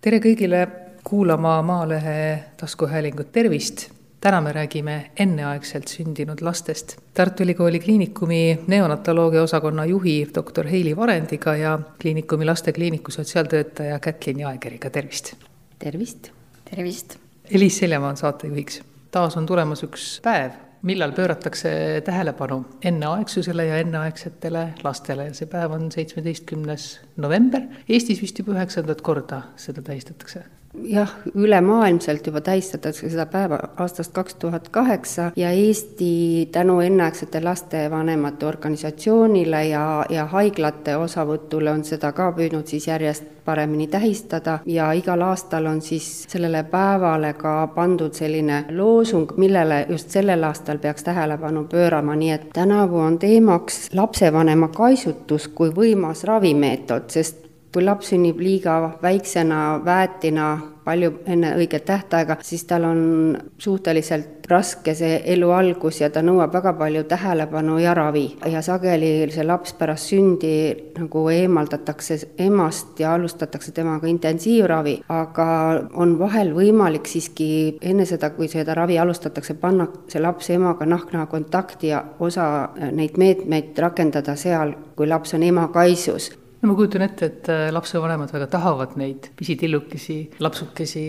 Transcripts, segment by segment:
tere kõigile kuulama Maalehe taskuhäälingut, tervist! täna me räägime enneaegselt sündinud lastest. Tartu Ülikooli Kliinikumi neonatoloogia osakonna juhi doktor Heili Varendiga ja Kliinikumi lastekliiniku sotsiaaltöötaja Kätlin Jaegeriga, tervist! tervist! tervist! Elis Seljamaa on saatejuhiks. taas on tulemas üks päev, millal pööratakse tähelepanu? Enneaegsusele ja enneaegsetele lastele. See päev on seitsmeteistkümnes november. Eestis vist juba üheksandat korda seda tähistatakse jah, ülemaailmselt juba tähistatakse seda päeva aastast kaks tuhat kaheksa ja Eesti tänu enneaegsete lastevanemate organisatsioonile ja, ja haiglate osavõtule on seda ka püüdnud siis järjest paremini tähistada ja igal aastal on siis sellele päevale ka pandud selline loosung, millele just sellel aastal peaks tähelepanu pöörama, nii et tänavu on teemaks lapsevanema kaisutus kui võimas ravimeetod, sest kui laps sünnib liiga väiksena väetina, palju enne õiget tähtaega, siis tal on suhteliselt raske see elu algus ja ta nõuab väga palju tähelepanu ja ravi. ja sageli see laps pärast sündi nagu eemaldatakse emast ja alustatakse temaga intensiivravi, aga on vahel võimalik siiski enne seda, kui seda ravi alustatakse, panna see laps emaga nahk-naha kontakti ja osa neid meetmeid rakendada seal, kui laps on ema kaisus no ma kujutan ette, et äh, lapsevanemad väga tahavad neid pisitillukesi lapsukesi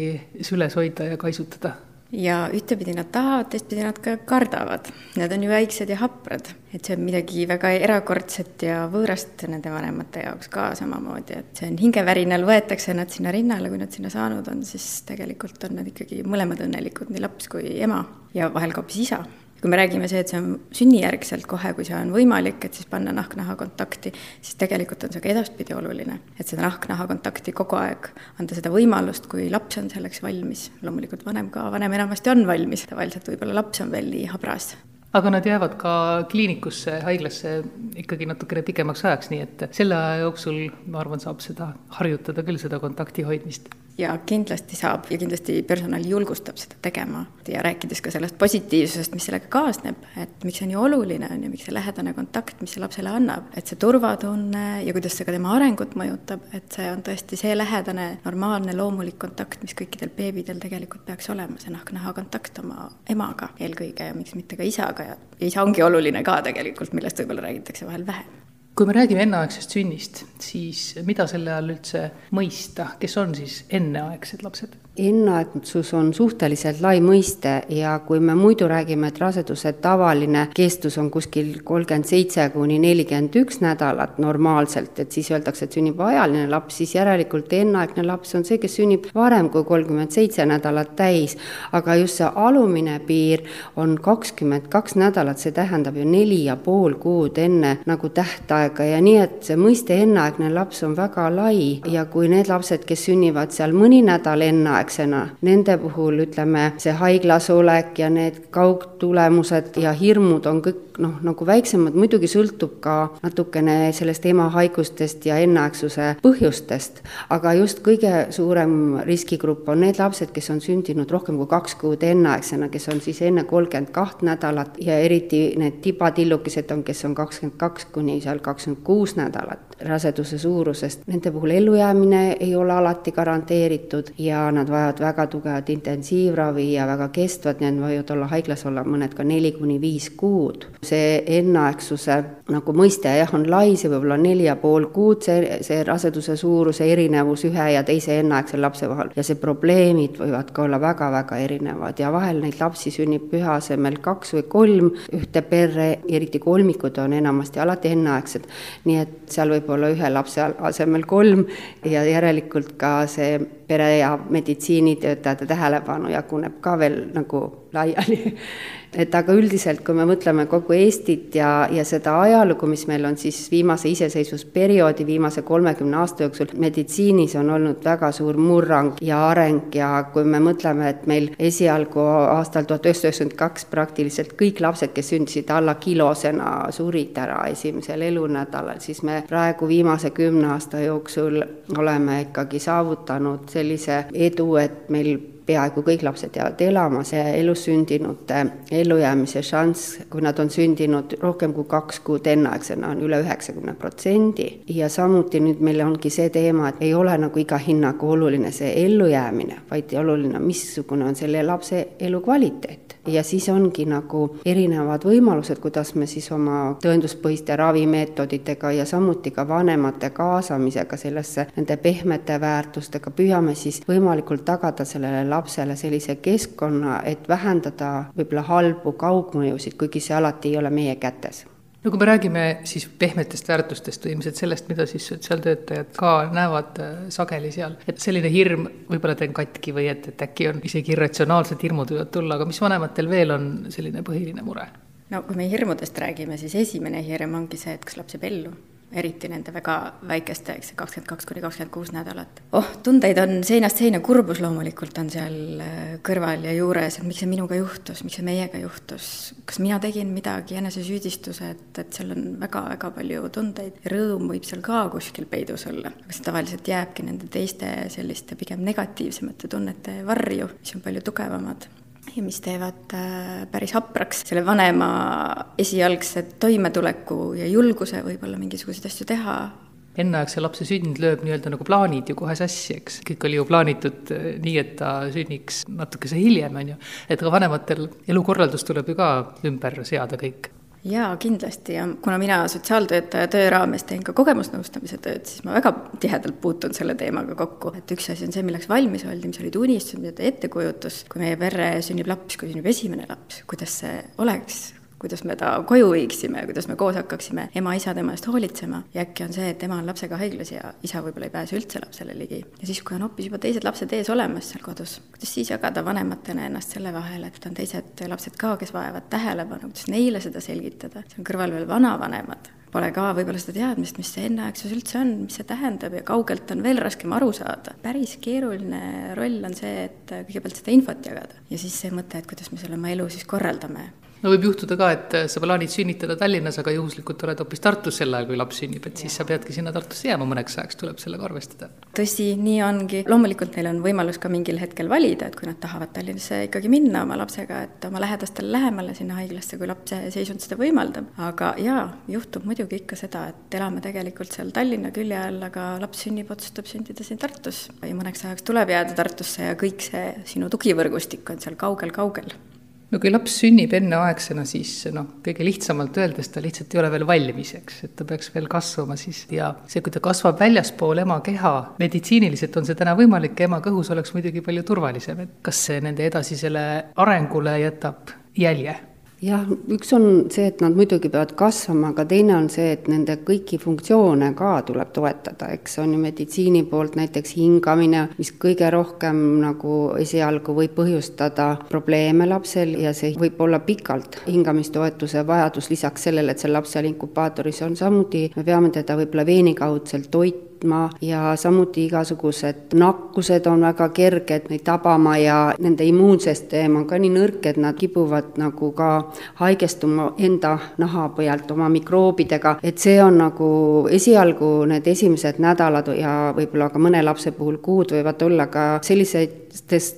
süles hoida ja kaisutada. ja ühtepidi nad tahavad, teistpidi nad ka kardavad. Nad on ju väiksed ja haprad, et see on midagi väga erakordset ja võõrast nende vanemate jaoks ka samamoodi, et see on hingevärinal, võetakse nad sinna rinnale, kui nad sinna saanud on, siis tegelikult on nad ikkagi mõlemad õnnelikud, nii laps kui ema ja vahel ka hoopis isa kui me räägime see, et see on sünnijärgselt kohe, kui see on võimalik, et siis panna nahk-naha kontakti, siis tegelikult on see ka edaspidi oluline, et seda nahk-naha kontakti kogu aeg, anda seda võimalust, kui laps on selleks valmis. loomulikult vanem ka, vanem enamasti on valmis, tavaliselt võib-olla laps on veel nii habras. Aga nad jäävad ka kliinikusse, haiglasse ikkagi natukene pikemaks ajaks, nii et selle aja jooksul, ma arvan, saab seda harjutada küll, seda kontakti hoidmist ja kindlasti saab ja kindlasti personal julgustab seda tegema. Ja rääkides ka sellest positiivsusest, mis sellega kaasneb, et miks see nii oluline on ja miks see lähedane kontakt, mis see lapsele annab, et see turvatunne ja kuidas see ka tema arengut mõjutab, et see on tõesti see lähedane, normaalne, loomulik kontakt, mis kõikidel beebidel tegelikult peaks olema, see nahk-naha kontakt oma emaga eelkõige ja miks mitte ka isaga. Ja isa ongi oluline ka tegelikult, millest võib-olla räägitakse vahel vähem kui me räägime enneaegsest sünnist, siis mida selle all üldse mõista, kes on siis enneaegsed lapsed? enneaegsus on suhteliselt lai mõiste ja kui me muidu räägime, et raseduse tavaline kestus on kuskil kolmkümmend seitse kuni nelikümmend üks nädalat normaalselt, et siis öeldakse, et sünnib ajaline laps, siis järelikult enneaegne laps on see, kes sünnib varem kui kolmkümmend seitse nädalat täis. aga just see alumine piir on kakskümmend kaks nädalat, see tähendab ju neli ja pool kuud enne nagu tähtaega ja nii, et see mõiste enneaegne laps on väga lai ja kui need lapsed, kes sünnivad seal mõni nädal enneaegsena. Nende puhul ütleme, see haiglas olek ja need kaugtulemused ja hirmud on kõik noh, nagu väiksemad, muidugi sõltub ka natukene sellest ema haigustest ja enneaegsuse põhjustest, aga just kõige suurem riskigrupp on need lapsed, kes on sündinud rohkem kui kaks kuud enneaegsena, kes on siis enne kolmkümmend kaht nädalat ja eriti need tibatillukesed on, kes on kakskümmend kaks kuni seal kakskümmend kuus nädalat raseduse suurusest. Nende puhul ellujäämine ei ole alati garanteeritud ja nad vajavad väga tugevat intensiivravi ja väga kestvat, need võivad olla haiglas olla mõned ka neli kuni viis kuud. see enneaegsuse nagu mõiste jah, on lai, see võib olla neli ja pool kuud, see, see raseduse suuruse erinevus ühe ja teise enneaegse lapse vahel ja see probleemid võivad ka olla väga-väga erinevad ja vahel neid lapsi sünnib püha asemel kaks või kolm ühte perre, eriti kolmikud on enamasti alati enneaegsed. nii et seal võib olla ühe lapse asemel kolm ja järelikult ka see pere ja meditsiinitöötajate tähelepanu jaguneb ka veel nagu laiali. Et aga üldiselt, kui me mõtleme kogu Eestit ja, ja seda ajalugu, mis meil on siis viimase iseseisvusperioodi, viimase kolmekümne aasta jooksul, meditsiinis on olnud väga suur murrang ja areng ja kui me mõtleme, et meil esialgu aastal tuhat üheksasada üheksakümmend kaks praktiliselt kõik lapsed, kes sündisid alla kilosena, surid ära esimesel elunädalal, siis me praegu viimase kümne aasta jooksul oleme ikkagi saavutanud sellise edu, et meil peaaegu kõik lapsed jäävad elama, see elus sündinute ellujäämise šanss, kui nad on sündinud rohkem kui kaks kuud enneaegsena, on üle üheksakümne protsendi. ja samuti nüüd meil ongi see teema, et ei ole nagu iga hinnaga oluline see ellujäämine, vaid oluline, missugune on selle lapse elukvaliteet ja siis ongi nagu erinevad võimalused, kuidas me siis oma tõenduspõhiste ravimeetoditega ja samuti ka vanemate kaasamisega sellesse, nende pehmete väärtustega püüame siis võimalikult tagada sellele lapsele sellise keskkonna, et vähendada võib-olla halbu kaugmõjusid, kuigi see alati ei ole meie kätes no kui me räägime siis pehmetest väärtustest või ilmselt sellest, mida siis sotsiaaltöötajad ka näevad äh, sageli seal, et selline hirm, võib-olla teen katki või et, et äkki on isegi irratsionaalsed hirmud võivad tulla, aga mis vanematel veel on selline põhiline mure? no kui me hirmudest räägime, siis esimene hirm ongi see, et kas laps jääb ellu eriti nende väga väikeste, eks kakskümmend kaks kuni kakskümmend kuus nädalat. oh, tundeid on seinast seina, kurbus loomulikult on seal äh, kõrval ja juures, et miks see minuga juhtus, miks see meiega juhtus, kas mina tegin midagi, enesesüüdistused, et seal on väga-väga palju tundeid. rõõm võib seal ka kuskil peidus olla, aga see tavaliselt jääbki nende teiste selliste pigem negatiivsemate tunnete varju, mis on palju tugevamad ja mis teevad äh, päris hapraks selle vanema esialgse toimetuleku ja julguse võib-olla mingisuguseid asju teha. enneaegse lapse sünd lööb nii-öelda nagu plaanid ju kohe sassi, eks, kõik oli ju plaanitud äh, nii, et ta sünniks natukese hiljem, on ju. et ka vanematel elukorraldus tuleb ju ka ümber seada kõik jaa, kindlasti. Ja kuna mina sotsiaaltöötaja töö raames teen ka kogemusnõustamise tööd, siis ma väga tihedalt puutun selle teemaga kokku, et üks asi on see, milleks valmis oldi, mis olid unistused ja ettekujutus, kui meie perre sünnib laps, kui sünnib esimene laps, kuidas see oleks, kuidas me ta koju viiksime, kuidas me koos hakkaksime ema-isa tema eest hoolitsema. Ja äkki on see, et ema on lapsega haiglas ja isa võib-olla ei pääse üldse lapsele ligi. ja siis, kui on hoopis juba teised lapsed ees olemas seal kodus, kuidas siis jagada vanematena ennast selle vahel, et on teised lapsed ka, kes vajavad tähelepanu, kuidas neile seda selgitada, seal kõrval veel vanavanemad, pole ka võib-olla seda teadmist, mis see enneaegsus üldse on, mis see tähendab ja kaugelt on veel raskem aru saada. päris keeruline roll on see, et kõigepealt seda infot jagada. Ja siis see mõte, et kuidas me selle oma elu siis korraldame no võib juhtuda ka, et sa plaanid sünnitada Tallinnas, aga juhuslikult oled hoopis Tartus sel ajal, kui laps sünnib, et siis sa peadki sinna Tartusse jääma mõneks ajaks, tuleb sellega arvestada. tõsi, nii ongi, loomulikult neil on võimalus ka mingil hetkel valida, et kui nad tahavad Tallinnasse ikkagi minna oma lapsega, et oma lähedastele lähemale sinna haiglasse, kui lapse seisund seda võimaldab. aga jaa, juhtub muidugi ikka seda, et elame tegelikult seal Tallinna külje all, aga laps sünnib, otsustab sündida siin Tartus ja mõneks ajaks tuleb jääda Tartusse ja kõik see sinu tugivõrgustik on seal kaugel-kaugel no kui laps sünnib enneaegsena, siis noh, kõige lihtsamalt öeldes ta lihtsalt ei ole veel valmis, eks, et ta peaks veel kasvama siis. Ja see, kui ta kasvab väljaspool ema keha, meditsiiniliselt on see täna võimalik ema kõhus oleks muidugi palju turvalisem, et kas see nende edasisele arengule jätab jälje jah, üks on see, et nad muidugi peavad kasvama, aga teine on see, et nende kõiki funktsioone ka tuleb toetada, eks on ju meditsiini poolt näiteks hingamine, mis kõige rohkem nagu esialgu võib põhjustada probleeme lapsel ja see võib olla pikalt hingamistoetuse vajadus, lisaks sellele, et seal inkubaatoris on, samuti me peame teda võib-olla veenikaudselt toitma, võtma ja samuti igasugused nakkused on väga kerged neid tabama ja nende immuunsüsteem on ka nii nõrk, et nad kipuvad nagu ka haigestuma enda naha pealt oma mikroobidega, et see on nagu esialgu need esimesed nädalad ja võib-olla ka mõne lapse puhul kuud võivad olla ka sellistest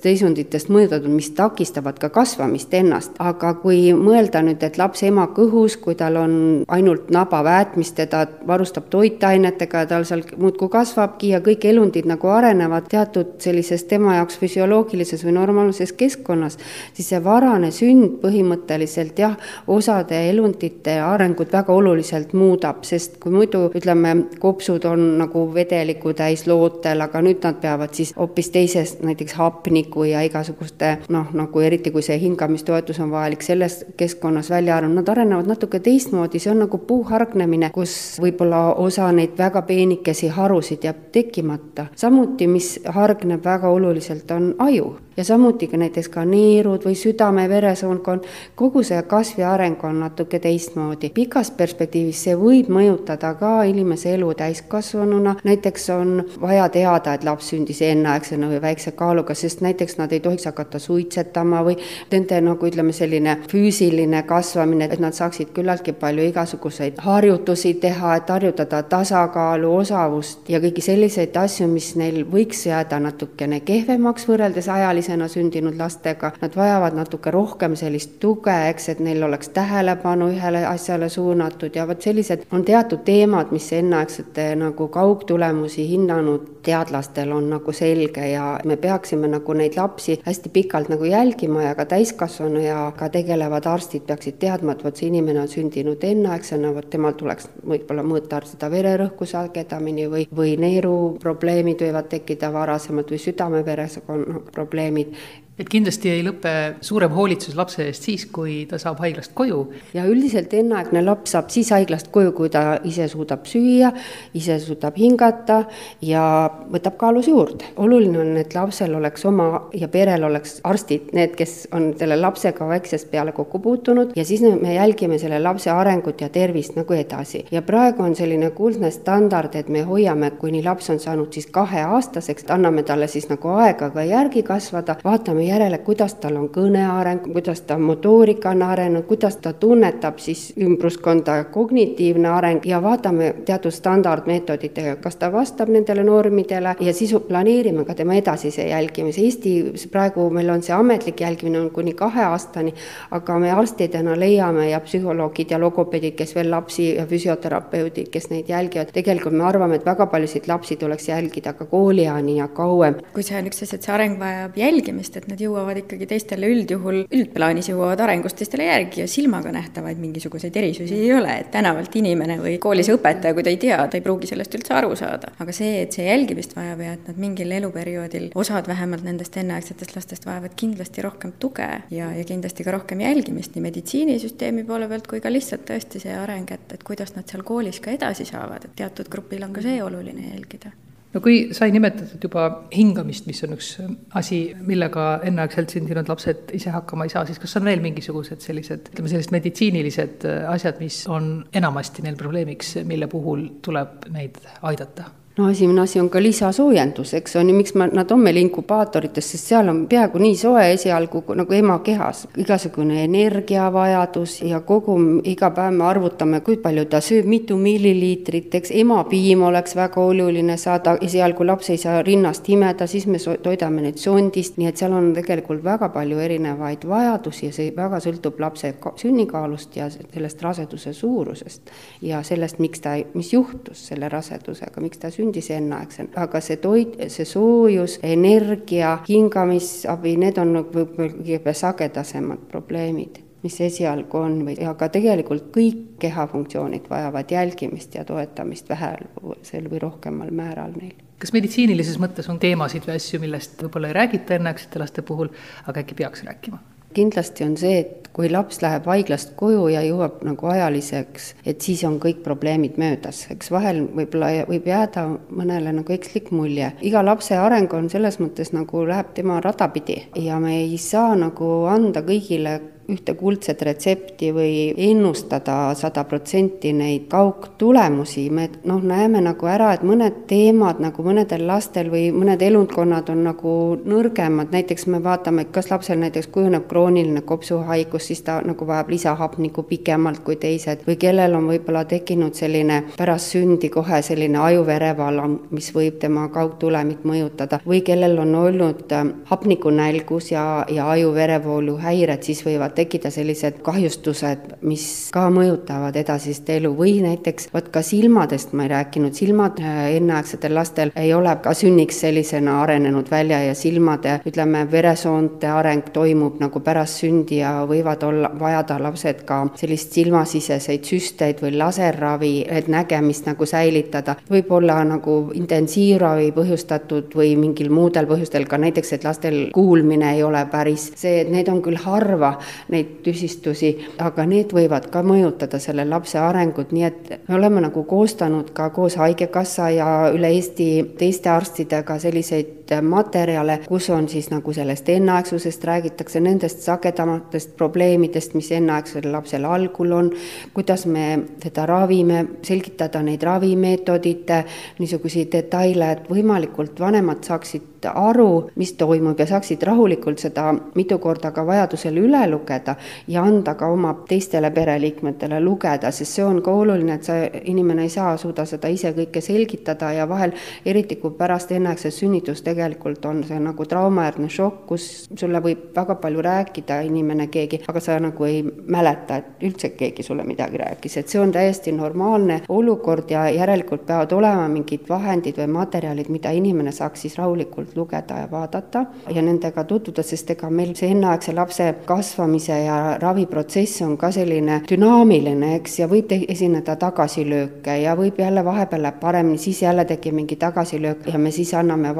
seisunditest mõjutatud, mis takistavad ka kasvamist ennast. aga kui mõelda nüüd, et laps ema kõhus, kui tal on ainult nabaväät, mis teda varustab toitainetega ja tal seal muud muudkui kasvabki ja kõik elundid nagu arenevad teatud sellises tema jaoks füsioloogilises või normaalses keskkonnas, siis see varane sünd põhimõtteliselt jah, osade elundite arengut väga oluliselt muudab, sest kui muidu ütleme, kopsud on nagu vedeliku täis lootel, aga nüüd nad peavad siis hoopis teises, näiteks hapniku ja igasuguste noh, nagu eriti kui see hingamistoetus on vajalik selles keskkonnas välja arvata, nad arenevad natuke teistmoodi, see on nagu puuhargnemine, kus võib-olla osa neid väga peenikesi harusid jääb tekkimata. samuti, mis hargneb väga oluliselt, on aju ja samuti ka näiteks ka neerud või südame-veresoonkond, kogu see kasvi areng on natuke teistmoodi. pikas perspektiivis see võib mõjutada ka inimese elu täiskasvanuna, näiteks on vaja teada, et laps sündis enneaegsena või väikse kaaluga, sest näiteks nad ei tohiks hakata suitsetama või nende nagu ütleme, selline füüsiline kasvamine, et nad saaksid küllaltki palju igasuguseid harjutusi teha, et harjutada tasakaalu, osavust, magavust ja kõiki selliseid asju, mis neil võiks jääda natukene kehvemaks võrreldes ajalisena sündinud lastega. Nad vajavad natuke rohkem sellist tuge, eks, et neil oleks tähelepanu ühele asjale suunatud ja vot sellised on teatud teemad, mis enneaegsete nagu kaugtulemusi hinnanud teadlastel on nagu selge ja me peaksime nagu neid lapsi hästi pikalt nagu jälgima ja ka täiskasvanu ja ka tegelevad arstid peaksid teadma, et vot see inimene on sündinud enneaegsena, vot temal tuleks võib-olla mõõta seda vererõhku sagedamini või, või neeruprobleemid võivad tekkida varasemalt või südame-veresoonkonna probleemid et kindlasti ei lõpe suurem hoolitsus lapse eest siis, kui ta saab haiglast koju. ja üldiselt enneaegne laps saab siis haiglast koju, kui ta ise suudab süüa, ise suudab hingata ja võtab kaalus juurde. oluline on, et lapsel oleks oma ja perel oleks arstid, need, kes on selle lapsega väiksest peale kokku puutunud ja siis me jälgime selle lapse arengut ja tervist nagu edasi. ja praegu on selline kuldne standard, et me hoiame, kuni laps on saanud siis kaheaastaseks, anname talle siis nagu aega ka järgi kasvada, vaatame vaatame järele, kuidas tal on kõneareng, kuidas ta motoorika on arenenud, kuidas ta tunnetab siis ümbruskonda, kognitiivne areng ja vaatame teatud standardmeetoditega, kas ta vastab nendele normidele ja siis planeerime ka tema edasise jälgimise. Eestis praegu meil on see ametlik jälgimine on kuni kahe aastani, aga me arstidena leiame ja psühholoogid ja logopeedid, kes veel lapsi ja füsioterapeudid, kes neid jälgivad, tegelikult me arvame, et väga paljusid lapsi tuleks jälgida ka koolieani ja kauem. kui see on üks asi, et see areng vajab jälgimist, et need jõuavad ikkagi teistele üldjuhul, üldplaanis jõuavad arengust teistele järgi ja silmaga nähtavaid mingisuguseid erisusi ei ole, et tänavalt inimene või koolis õpetaja, kui ta ei tea, ta ei pruugi sellest üldse aru saada. aga see, et see jälgimist vajab ja et nad mingil eluperioodil, osad vähemalt nendest enneaegsetest lastest vajavad kindlasti rohkem tuge ja, ja kindlasti ka rohkem jälgimist nii meditsiinisüsteemi poole pealt kui ka lihtsalt tõesti see areng, et, et kuidas nad seal koolis ka edasi saavad, et teatud grupil on ka see oluline jälgida no kui sai nimetatud juba hingamist, mis on üks asi, millega enneaegselt sündinud lapsed ise hakkama ei saa, siis kas on veel mingisugused sellised, ütleme sellised meditsiinilised asjad, mis on enamasti neil probleemiks, mille puhul tuleb neid aidata? No esimene asi on ka lisasoojendus, eks on ju, miks ma, nad on meil inkubaatorites, sest seal on peaaegu nii soe esialgu nagu ema kehas. igasugune energiavajadus ja kogu, iga päev me arvutame, kui palju ta sööb, mitu milliliitrit, eks emapiim oleks väga oluline saada, esialgu laps ei saa rinnast imeda, siis me toidame neid sondist, nii et seal on tegelikult väga palju erinevaid vajadusi ja see väga sõltub lapse sünnikaalust ja sellest raseduse suurusest. ja sellest, miks ta, mis juhtus selle rasedusega, miks ta sündis sündis enneaegsena, aga see toit, see soojus, energia, hingamisabi, need on nagu võib-olla kõige sagedasemad probleemid mis esialgu on või, aga tegelikult kõik kehafunktsioonid vajavad jälgimist ja toetamist vähesel või rohkemal määral neil kas meditsiinilises mõttes on teemasid või asju, millest võib-olla ei räägita enneaegsete laste puhul, aga äkki peaks rääkima? Kindlasti on see, et kui laps läheb haiglast koju ja jõuab nagu ajaliseks, et siis on kõik probleemid möödas, eks vahel võib-olla võib jääda mõnele nagu ekslik mulje. iga lapse areng on selles mõttes nagu läheb tema rada pidi ja me ei saa nagu anda kõigile ühte kuldset retsepti või ennustada sada protsenti neid kaugtulemusi, me noh, näeme nagu ära, et mõned teemad nagu mõnedel lastel või mõned elundkonnad on nagu nõrgemad, näiteks me vaatame, kas lapsel näiteks kujuneb krooniline kopsuhaigus, siis ta nagu vajab lisahapnikku pikemalt kui teised, või kellel on võib-olla tekkinud selline pärast sündi kohe selline ajuverevalam, mis võib tema kaugtulemit mõjutada, või kellel on olnud hapnikunälgus ja, ja ajuverevoolu häired, siis võivad võivad tekkida sellised kahjustused, mis ka mõjutavad edasist elu või näiteks vot ka silmadest ma ei rääkinud, silmad äh, enneaegsetel lastel ei ole ka sünniks sellisena arenenud välja ja silmade, ütleme, veresoonte areng toimub nagu pärast sündi ja võivad olla, vajada lapsed ka sellist silmasiseseid süsteid või laserravi, et nägemist nagu säilitada. võib olla nagu intensiivravi põhjustatud või mingil muudel põhjustel ka näiteks, et lastel kuulmine ei ole päris see, et need on küll harva, neid tüsistusi, aga need võivad ka mõjutada selle lapse arengut, nii et me oleme nagu koostanud ka koos Haigekassa ja üle Eesti teiste arstidega selliseid selliseid materjale, kus on siis nagu sellest enneaegsusest räägitakse, nendest sagedamatest probleemidest, mis enneaegsel lapsel algul on, kuidas me teda ravime, selgitada neid ravimeetodite niisuguseid detaile, et võimalikult vanemad saaksid aru, mis toimub ja saaksid rahulikult seda mitu korda ka vajadusel üle lugeda ja anda ka oma teistele pereliikmetele lugeda, sest see on ka oluline, et see inimene ei saa, suuda seda ise kõike selgitada ja vahel, eriti kui pärast enneaegset sünnitust tegelikult on see nagu traumajärgne šokk, kus sulle võib väga palju rääkida inimene, keegi, aga sa nagu ei mäleta, et üldse keegi sulle midagi rääkis, et see on täiesti normaalne olukord ja järelikult peavad olema mingid vahendid või materjalid, mida inimene saaks siis rahulikult lugeda ja vaadata ja nendega tutvuda, sest ega meil see enneaegse lapse kasvamise ja raviprotsess on ka selline dünaamiline, eks, ja võib esineda tagasilööke ja võib jälle vahepeal läheb paremini, siis jälle tekib mingi tagasilöök ja me siis anname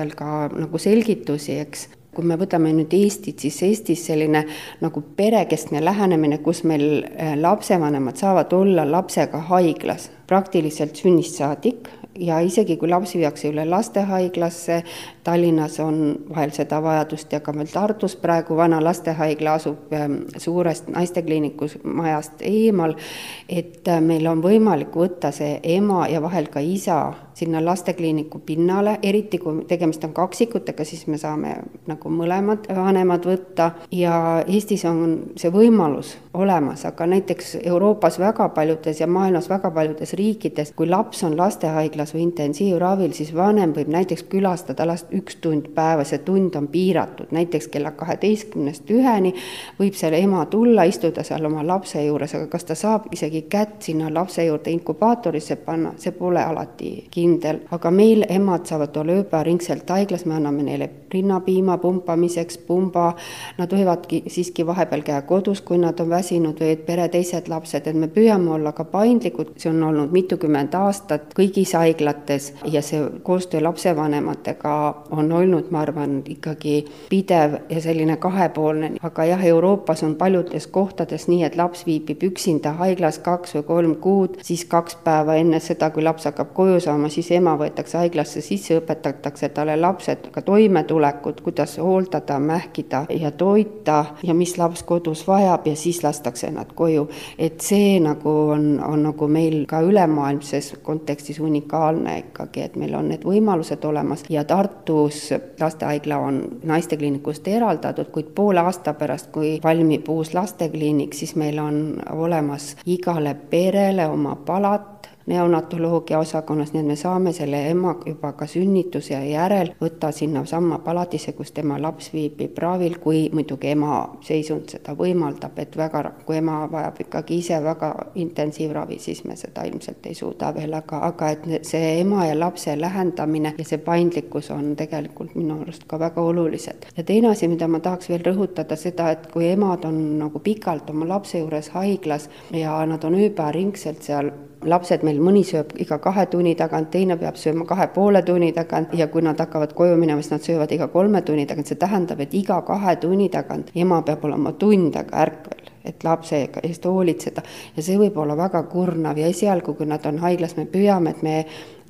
vajadusel ka nagu selgitusi, eks. Kui me võtame nüüd Eestit, siis Eestis selline nagu perekeskne lähenemine, kus meil eh, lapsevanemad saavad olla lapsega haiglas. Praktiliselt sünnist saadik ja isegi kui laps viiakse üle lastehaiglasse, Tallinnas on vahel seda vajadust ja ka meil Tartus praegu vana lastehaigla asub ähm, suurest naistekliinikus majast eemal, et äh, meil on võimalik võtta see ema ja vahel ka isa sinna lastekliiniku pinnale, eriti kui tegemist on kaksikutega, siis me saame nagu mõlemad vanemad võtta ja Eestis on see võimalus olemas, aga näiteks Euroopas väga paljudes ja maailmas väga paljudes riikides, kui laps on lastehaiglas või intensiivravil, siis vanem võib näiteks külastada last üks tund päevas ja tund on piiratud, näiteks kella kaheteistkümnest üheni võib seal ema tulla, istuda seal oma lapse juures, aga kas ta saab isegi kätt sinna lapse juurde inkubaatorisse panna, see pole alati kindel, aga meil emad saavad olla ööpäevaringselt haiglas, me anname neile rinnapiima pumpamiseks, pumba, nad võivadki siiski vahepeal käia kodus, kui nad on väsinud või et pere teised lapsed, et me püüame olla ka paindlikud, see on olnud mitukümmend aastat kõigis haiglates ja see koostöö lapsevanematega on olnud, ma arvan, ikkagi pidev ja selline kahepoolne, aga jah, Euroopas on paljudes kohtades nii, et laps viibib üksinda haiglas kaks või kolm kuud, siis kaks päeva enne seda, kui laps hakkab koju saama, siis ema võetakse haiglasse sisse, õpetatakse talle lapsega toimetulekut, kuidas hooldada, mähkida ja toita ja mis laps kodus vajab ja siis lastakse nad koju. et see nagu on, on nagu meil ka ülemaailmses kontekstis unikaalne ikkagi, et meil on need võimalused olemas ja Tartu Tartus lastehaigla on naistekliinikust eraldatud, kuid poole aasta pärast, kui valmib uus lastekliinik, siis meil on olemas igale perele oma palat, neonatoloogia osakonnas, nii et me saame selle ema juba ka sünnituse järel võtta sinnasamma palatisse, kus tema laps viibib ravil, kui muidugi ema seisund seda võimaldab, et väga, kui ema vajab ikkagi ise väga intensiivravi, siis me seda ilmselt ei suuda veel, aga, aga et see ema ja lapse lähendamine ja see paindlikkus on tegelikult minu arust ka väga olulised. ja teine asi, mida ma tahaks veel rõhutada, seda, et kui emad on nagu pikalt oma lapse juures haiglas ja nad on ööpäevaringselt seal lapsed meil mõni sööb iga kahe tunni tagant, teine peab sööma kahe poole tunni tagant ja kui nad hakkavad koju minema, siis nad söövad iga kolme tunni tagant, see tähendab, et iga kahe tunni tagant ema peab olema tund aega ärkvel et lapse eest hoolitseda. Ja see võib olla väga kurnav ja esialgu, kui nad on haiglas, me püüame, et me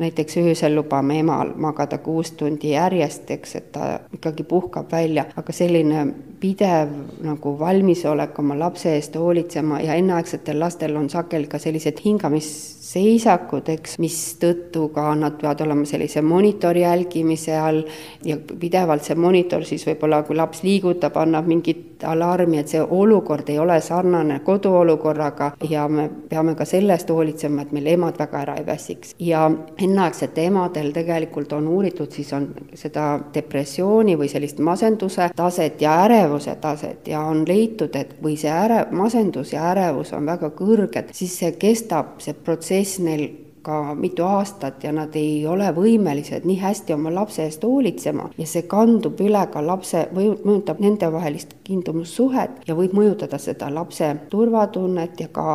näiteks öösel lubame emal magada kuus tundi järjest, eks, et ta ikkagi puhkab välja, aga selline pidev nagu valmisolek oma lapse eest hoolitsema ja enneaegsetel lastel on sageli ka sellised hingamiseisakud, eks, mistõttu ka nad peavad olema sellise monitori jälgimise all. Ja pidevalt see monitor siis võib-olla, kui laps liigutab, annab mingit alarmi, et see olukord ei ole sarnane koduolukorraga. Ja me peame ka selle eest hoolitsema, et meil emad väga ära ei väsiks. ja enneaegsete emadel tegelikult on uuritud, siis on seda depressiooni või sellist masenduse taset ja ärevuse taset ja on leitud, et kui see äre-, masendus ja ärevus on väga kõrged, siis see kestab, see protsess neil ka mitu aastat ja nad ei ole võimelised nii hästi oma lapse eest hoolitsema ja see kandub üle ka lapse, mõjutab nendevahelist kiindumussuhet ja võib mõjutada seda lapse turvatunnet ja ka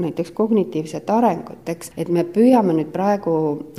näiteks kognitiivset arengut, eks, et me püüame nüüd praegu,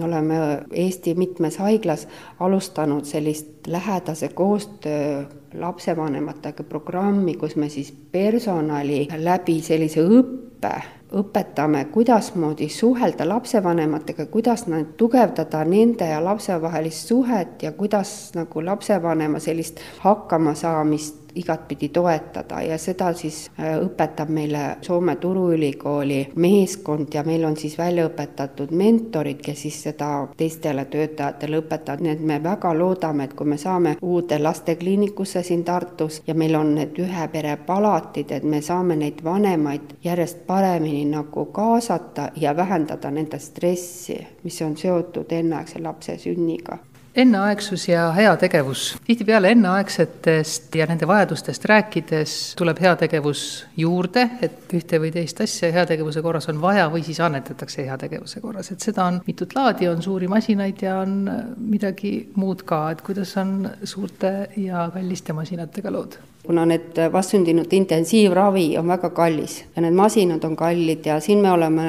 oleme Eesti mitmes haiglas alustanud sellist lähedase koostöö lapsevanematega programmi, kus me siis personali läbi sellise õppe õpetame, kuidasmoodi suhelda lapsevanematega, kuidas nad tugevdada nende ja lapse vahelist suhet ja kuidas nagu lapsevanema sellist hakkamasaamist igatpidi toetada ja seda siis äh, õpetab meile Soome Turuülikooli meeskond ja meil on siis välja õpetatud mentorid, kes siis seda teistele töötajatele õpetavad, nii et me väga loodame, et kui me saame uude lastekliinikusse siin Tartus ja meil on need ühe pere palatid, et me saame neid vanemaid järjest paremini nagu kaasata ja vähendada nende stressi, mis on seotud enneaegse lapse sünniga enneaegsus ja heategevus. tihtipeale enneaegsetest ja nende vajadustest rääkides tuleb heategevus juurde, et ühte või teist asja heategevuse korras on vaja või siis annetatakse heategevuse korras, et seda on mitut laadi, on suuri masinaid ja on midagi muud ka, et kuidas on suurte ja kalliste masinatega lood kuna need vastsündinute intensiivravi on väga kallis ja need masinad on kallid ja siin me oleme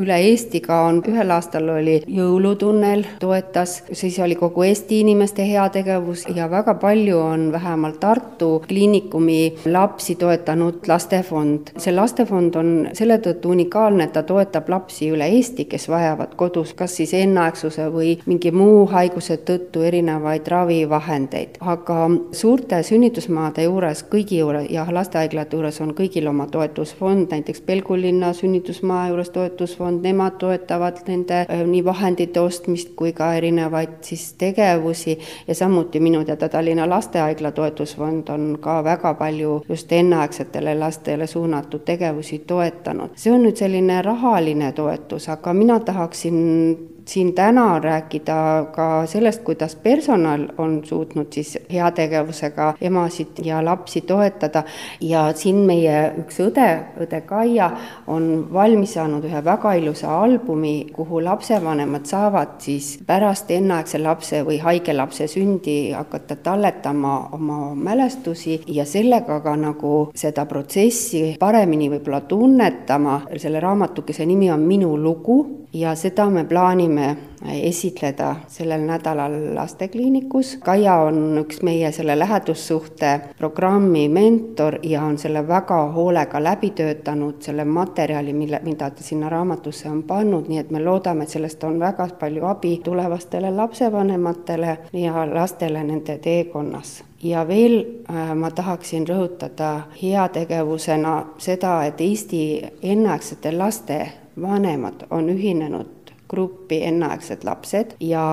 üle Eesti ka on, ühel aastal oli Jõulutunnel toetas, siis oli kogu Eesti inimeste heategevus ja väga palju on vähemalt Tartu Kliinikumi lapsi toetanud lastefond. see lastefond on selle tõttu unikaalne, et ta toetab lapsi üle Eesti, kes vajavad kodus kas siis enneaegsuse või mingi muu haiguse tõttu erinevaid ravivahendeid, aga suurte sünnitusmaade juures juures, kõigi juures ja lastehaiglate juures on kõigil oma toetusfond, näiteks Pelgulinna sünnitusmaja juures toetusfond, nemad toetavad nende nii vahendite ostmist kui ka erinevaid siis tegevusi ja samuti minu teada Tallinna Lastehaigla toetusfond on ka väga palju just enneaegsetele lastele suunatud tegevusi toetanud. see on nüüd selline rahaline toetus, aga mina tahaksin siin täna rääkida ka sellest, kuidas personal on suutnud siis heategevusega emasid ja lapsi toetada. Ja siin meie üks õde, õde Kaia, on valmis saanud ühe väga ilusa albumi, kuhu lapsevanemad saavad siis pärast enneaegse lapse või haige lapse sündi hakata talletama oma mälestusi ja sellega ka nagu seda protsessi paremini võib-olla tunnetama, selle raamatukese nimi on Minu lugu ja seda me plaanime esitleda sellel nädalal lastekliinikus. Kaia on üks meie selle lähedussuhte programmi mentor ja on selle väga hoolega läbi töötanud, selle materjali, mille, mida ta sinna raamatusse on pannud, nii et me loodame, et sellest on väga palju abi tulevastele lapsevanematele ja lastele nende teekonnas ja veel äh, ma tahaksin rõhutada heategevusena seda, et Eesti enneaegsete laste vanemad on ühinenud gruppi enneaegsed lapsed ja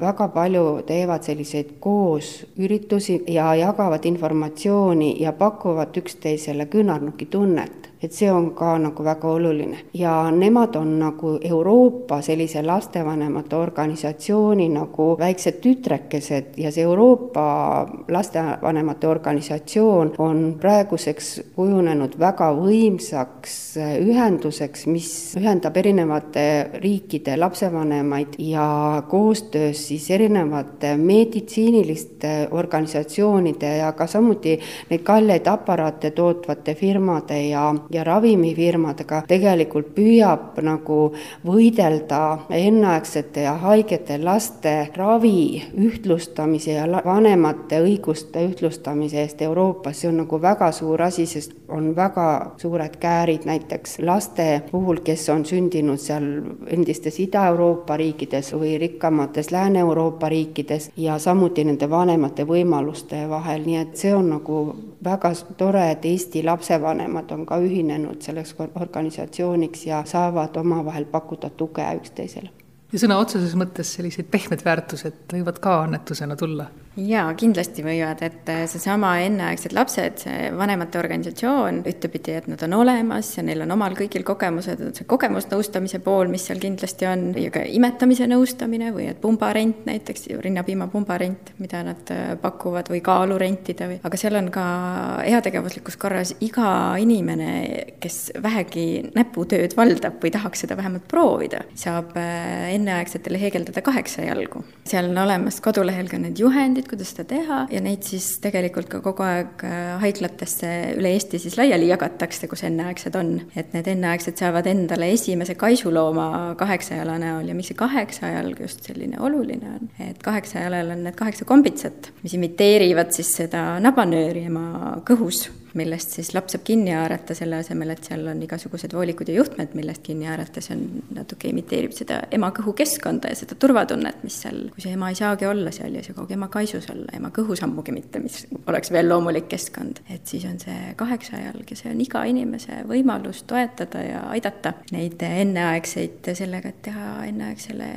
väga palju teevad selliseid koosüritusi ja jagavad informatsiooni ja pakuvad üksteisele küünarnukitunnet et see on ka nagu väga oluline. ja nemad on nagu Euroopa sellise lastevanemate organisatsiooni nagu väiksed tütrekesed ja see Euroopa lastevanemate organisatsioon on praeguseks kujunenud väga võimsaks ühenduseks, mis ühendab erinevate riikide lapsevanemaid ja koostöös siis erinevate meditsiiniliste organisatsioonide ja ka samuti neid kalleid aparaate tootvate firmade ja ja ravimifirmadega tegelikult püüab nagu võidelda enneaegsete ja haigete laste ravi ühtlustamise ja vanemate õiguste ühtlustamise eest Euroopas, see on nagu väga suur asi, sest on väga suured käärid näiteks laste puhul, kes on sündinud seal endistes Ida-Euroopa riikides või rikkamates Lääne-Euroopa riikides ja samuti nende vanemate võimaluste vahel, nii et see on nagu väga tore, et Eesti lapsevanemad on ka ühinenud selleks organisatsiooniks ja saavad omavahel pakkuda tuge üksteisele. ja sõna otseses mõttes sellised pehmed väärtused võivad ka annetusena tulla jaa, kindlasti võivad, et äh, seesama enneaegsed lapsed, see vanemate organisatsioon ühtepidi, et nad on olemas ja neil on omal kõigil kogemused, see kogemusnõustamise pool, mis seal kindlasti on, ja ka imetamise nõustamine või et pumbarent näiteks, rinnapiima pumbarent, mida nad äh, pakuvad, või kaalu rentida või, aga seal on ka heategevuslikus korras iga inimene, kes vähegi näputööd valdab või tahaks seda vähemalt proovida, saab äh, enneaegsetele heegeldada kaheksa jalgu. seal on olemas kodulehel ka need juhendid, kuidas seda teha ja neid siis tegelikult ka kogu aeg äh, haiglatesse üle Eesti siis laiali jagatakse, kus enneaegsed on. et need enneaegsed saavad endale esimese kaisulooma kaheksajala näol ja miks see kaheksajalg just selline oluline on, et kaheksajalal on need kaheksa kombitsat, mis imiteerivad siis seda nabanööri ema kõhus millest siis laps saab kinni haarata, selle asemel, et seal on igasugused voolikud ja juhtmed, millest kinni haarata, see on natuke imiteerib seda ema kõhukeskkonda ja seda turvatunnet, mis seal, kui see ema ei saagi olla seal ja see kogu ema kaisus olla, ema kõhus ammugi mitte, mis oleks veel loomulik keskkond. et siis on see kaheksa jalg ja see on iga inimese võimalus toetada ja aidata neid enneaegseid sellega, et teha enneaegsele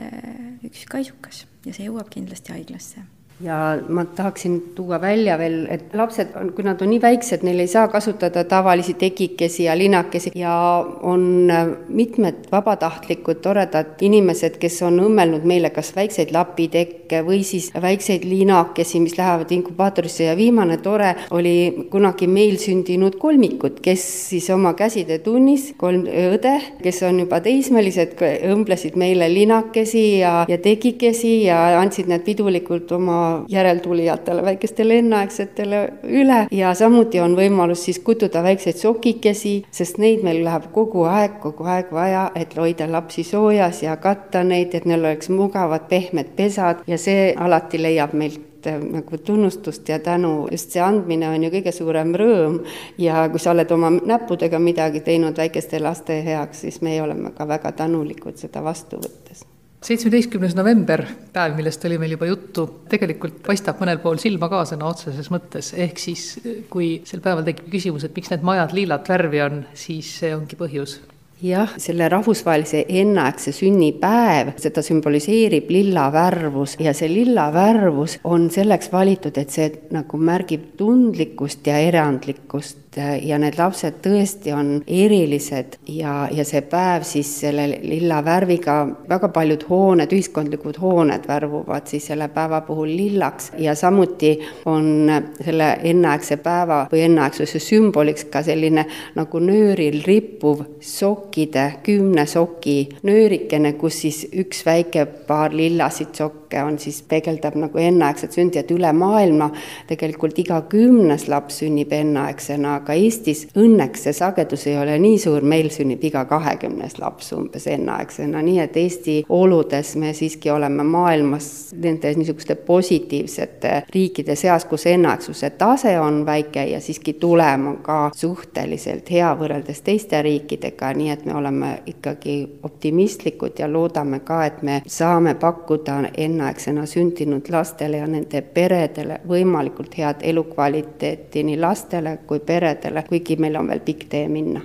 üks kaisukas ja see jõuab kindlasti haiglasse ja ma tahaksin tuua välja veel, et lapsed on, kui nad on nii väiksed, neil ei saa kasutada tavalisi tekikesi ja linakesi ja on mitmed vabatahtlikud toredad inimesed, kes on õmmelnud meile kas väikseid lapitekke või siis väikseid linakesi, mis lähevad inkubaatorisse ja viimane tore oli kunagi meil sündinud kolmikud, kes siis oma käside tunnis, kolm õde, kes on juba teismelised, õmblesid meile linakesi ja, ja tekikesi ja andsid need pidulikult oma järeltulijatele, väikestele enneaegsetele üle. Ja samuti on võimalus siis kutuda väikseid sokikesi, sest neid meil läheb kogu aeg, kogu aeg vaja, et hoida lapsi soojas ja katta neid, et neil oleks mugavad pehmed pesad. Ja see alati leiab meilt nagu tunnustust ja tänu, just see andmine on ju kõige suurem rõõm. Ja kui sa oled oma näppudega midagi teinud väikeste laste heaks, siis meie oleme ka väga tänulikud seda vastu võttes seitsmeteistkümnes november, päev, millest oli meil juba juttu, tegelikult paistab mõnel pool silma ka sõna otseses mõttes, ehk siis kui sel päeval tekib küsimus, et miks need majad liilat värvi on, siis see ongi põhjus. Jah, selle rahvusvahelise enneaegse sünnipäev, seda sümboliseerib lilla värvus. Ja see lilla värvus on selleks valitud, et see nagu märgib tundlikkust ja erandlikkust et ja need lapsed tõesti on erilised ja, ja see päev siis selle lilla värviga, väga paljud hooned, ühiskondlikud hooned värvuvad siis selle päeva puhul lillaks ja samuti on selle enneaegse päeva või enneaegsuse sümboliks ka selline nagu nööril rippuv sokkide, kümne soki nöörikene, kus siis üks väike paar lillasid sokke on siis, peegeldab nagu enneaegset sündi, et üle maailma. Tegelikult iga kümnes laps sünnib enneaegsena aga Eestis õnneks see sagedus ei ole nii suur, meil sünnib iga kahekümnes laps umbes enneaegsena, nii et Eesti oludes me siiski oleme maailmas nende niisuguste positiivsete riikide seas, kus enneaegsuse tase on väike ja siiski tulem on ka suhteliselt hea võrreldes teiste riikidega, nii et me oleme ikkagi optimistlikud ja loodame ka, et me saame pakkuda enneaegsena sündinud lastele ja nende peredele võimalikult head elukvaliteeti nii lastele kui peredele, kuigi meil on veel pikk tee minna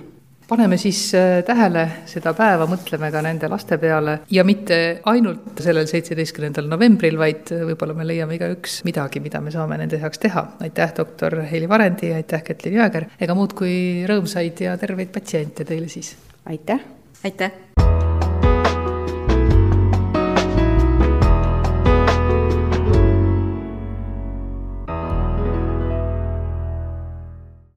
paneme siis äh, tähele seda päeva, mõtleme ka nende laste peale ja mitte ainult sellel seitsmeteistkümnendal novembril, vaid äh, võib-olla me leiame igaüks midagi, mida me saame nende heaks teha. aitäh, doktor Heili Varendi, aitäh, Kätlin Jõeger, ega muud kui rõõmsaid ja terveid patsiente teile siis. aitäh. aitäh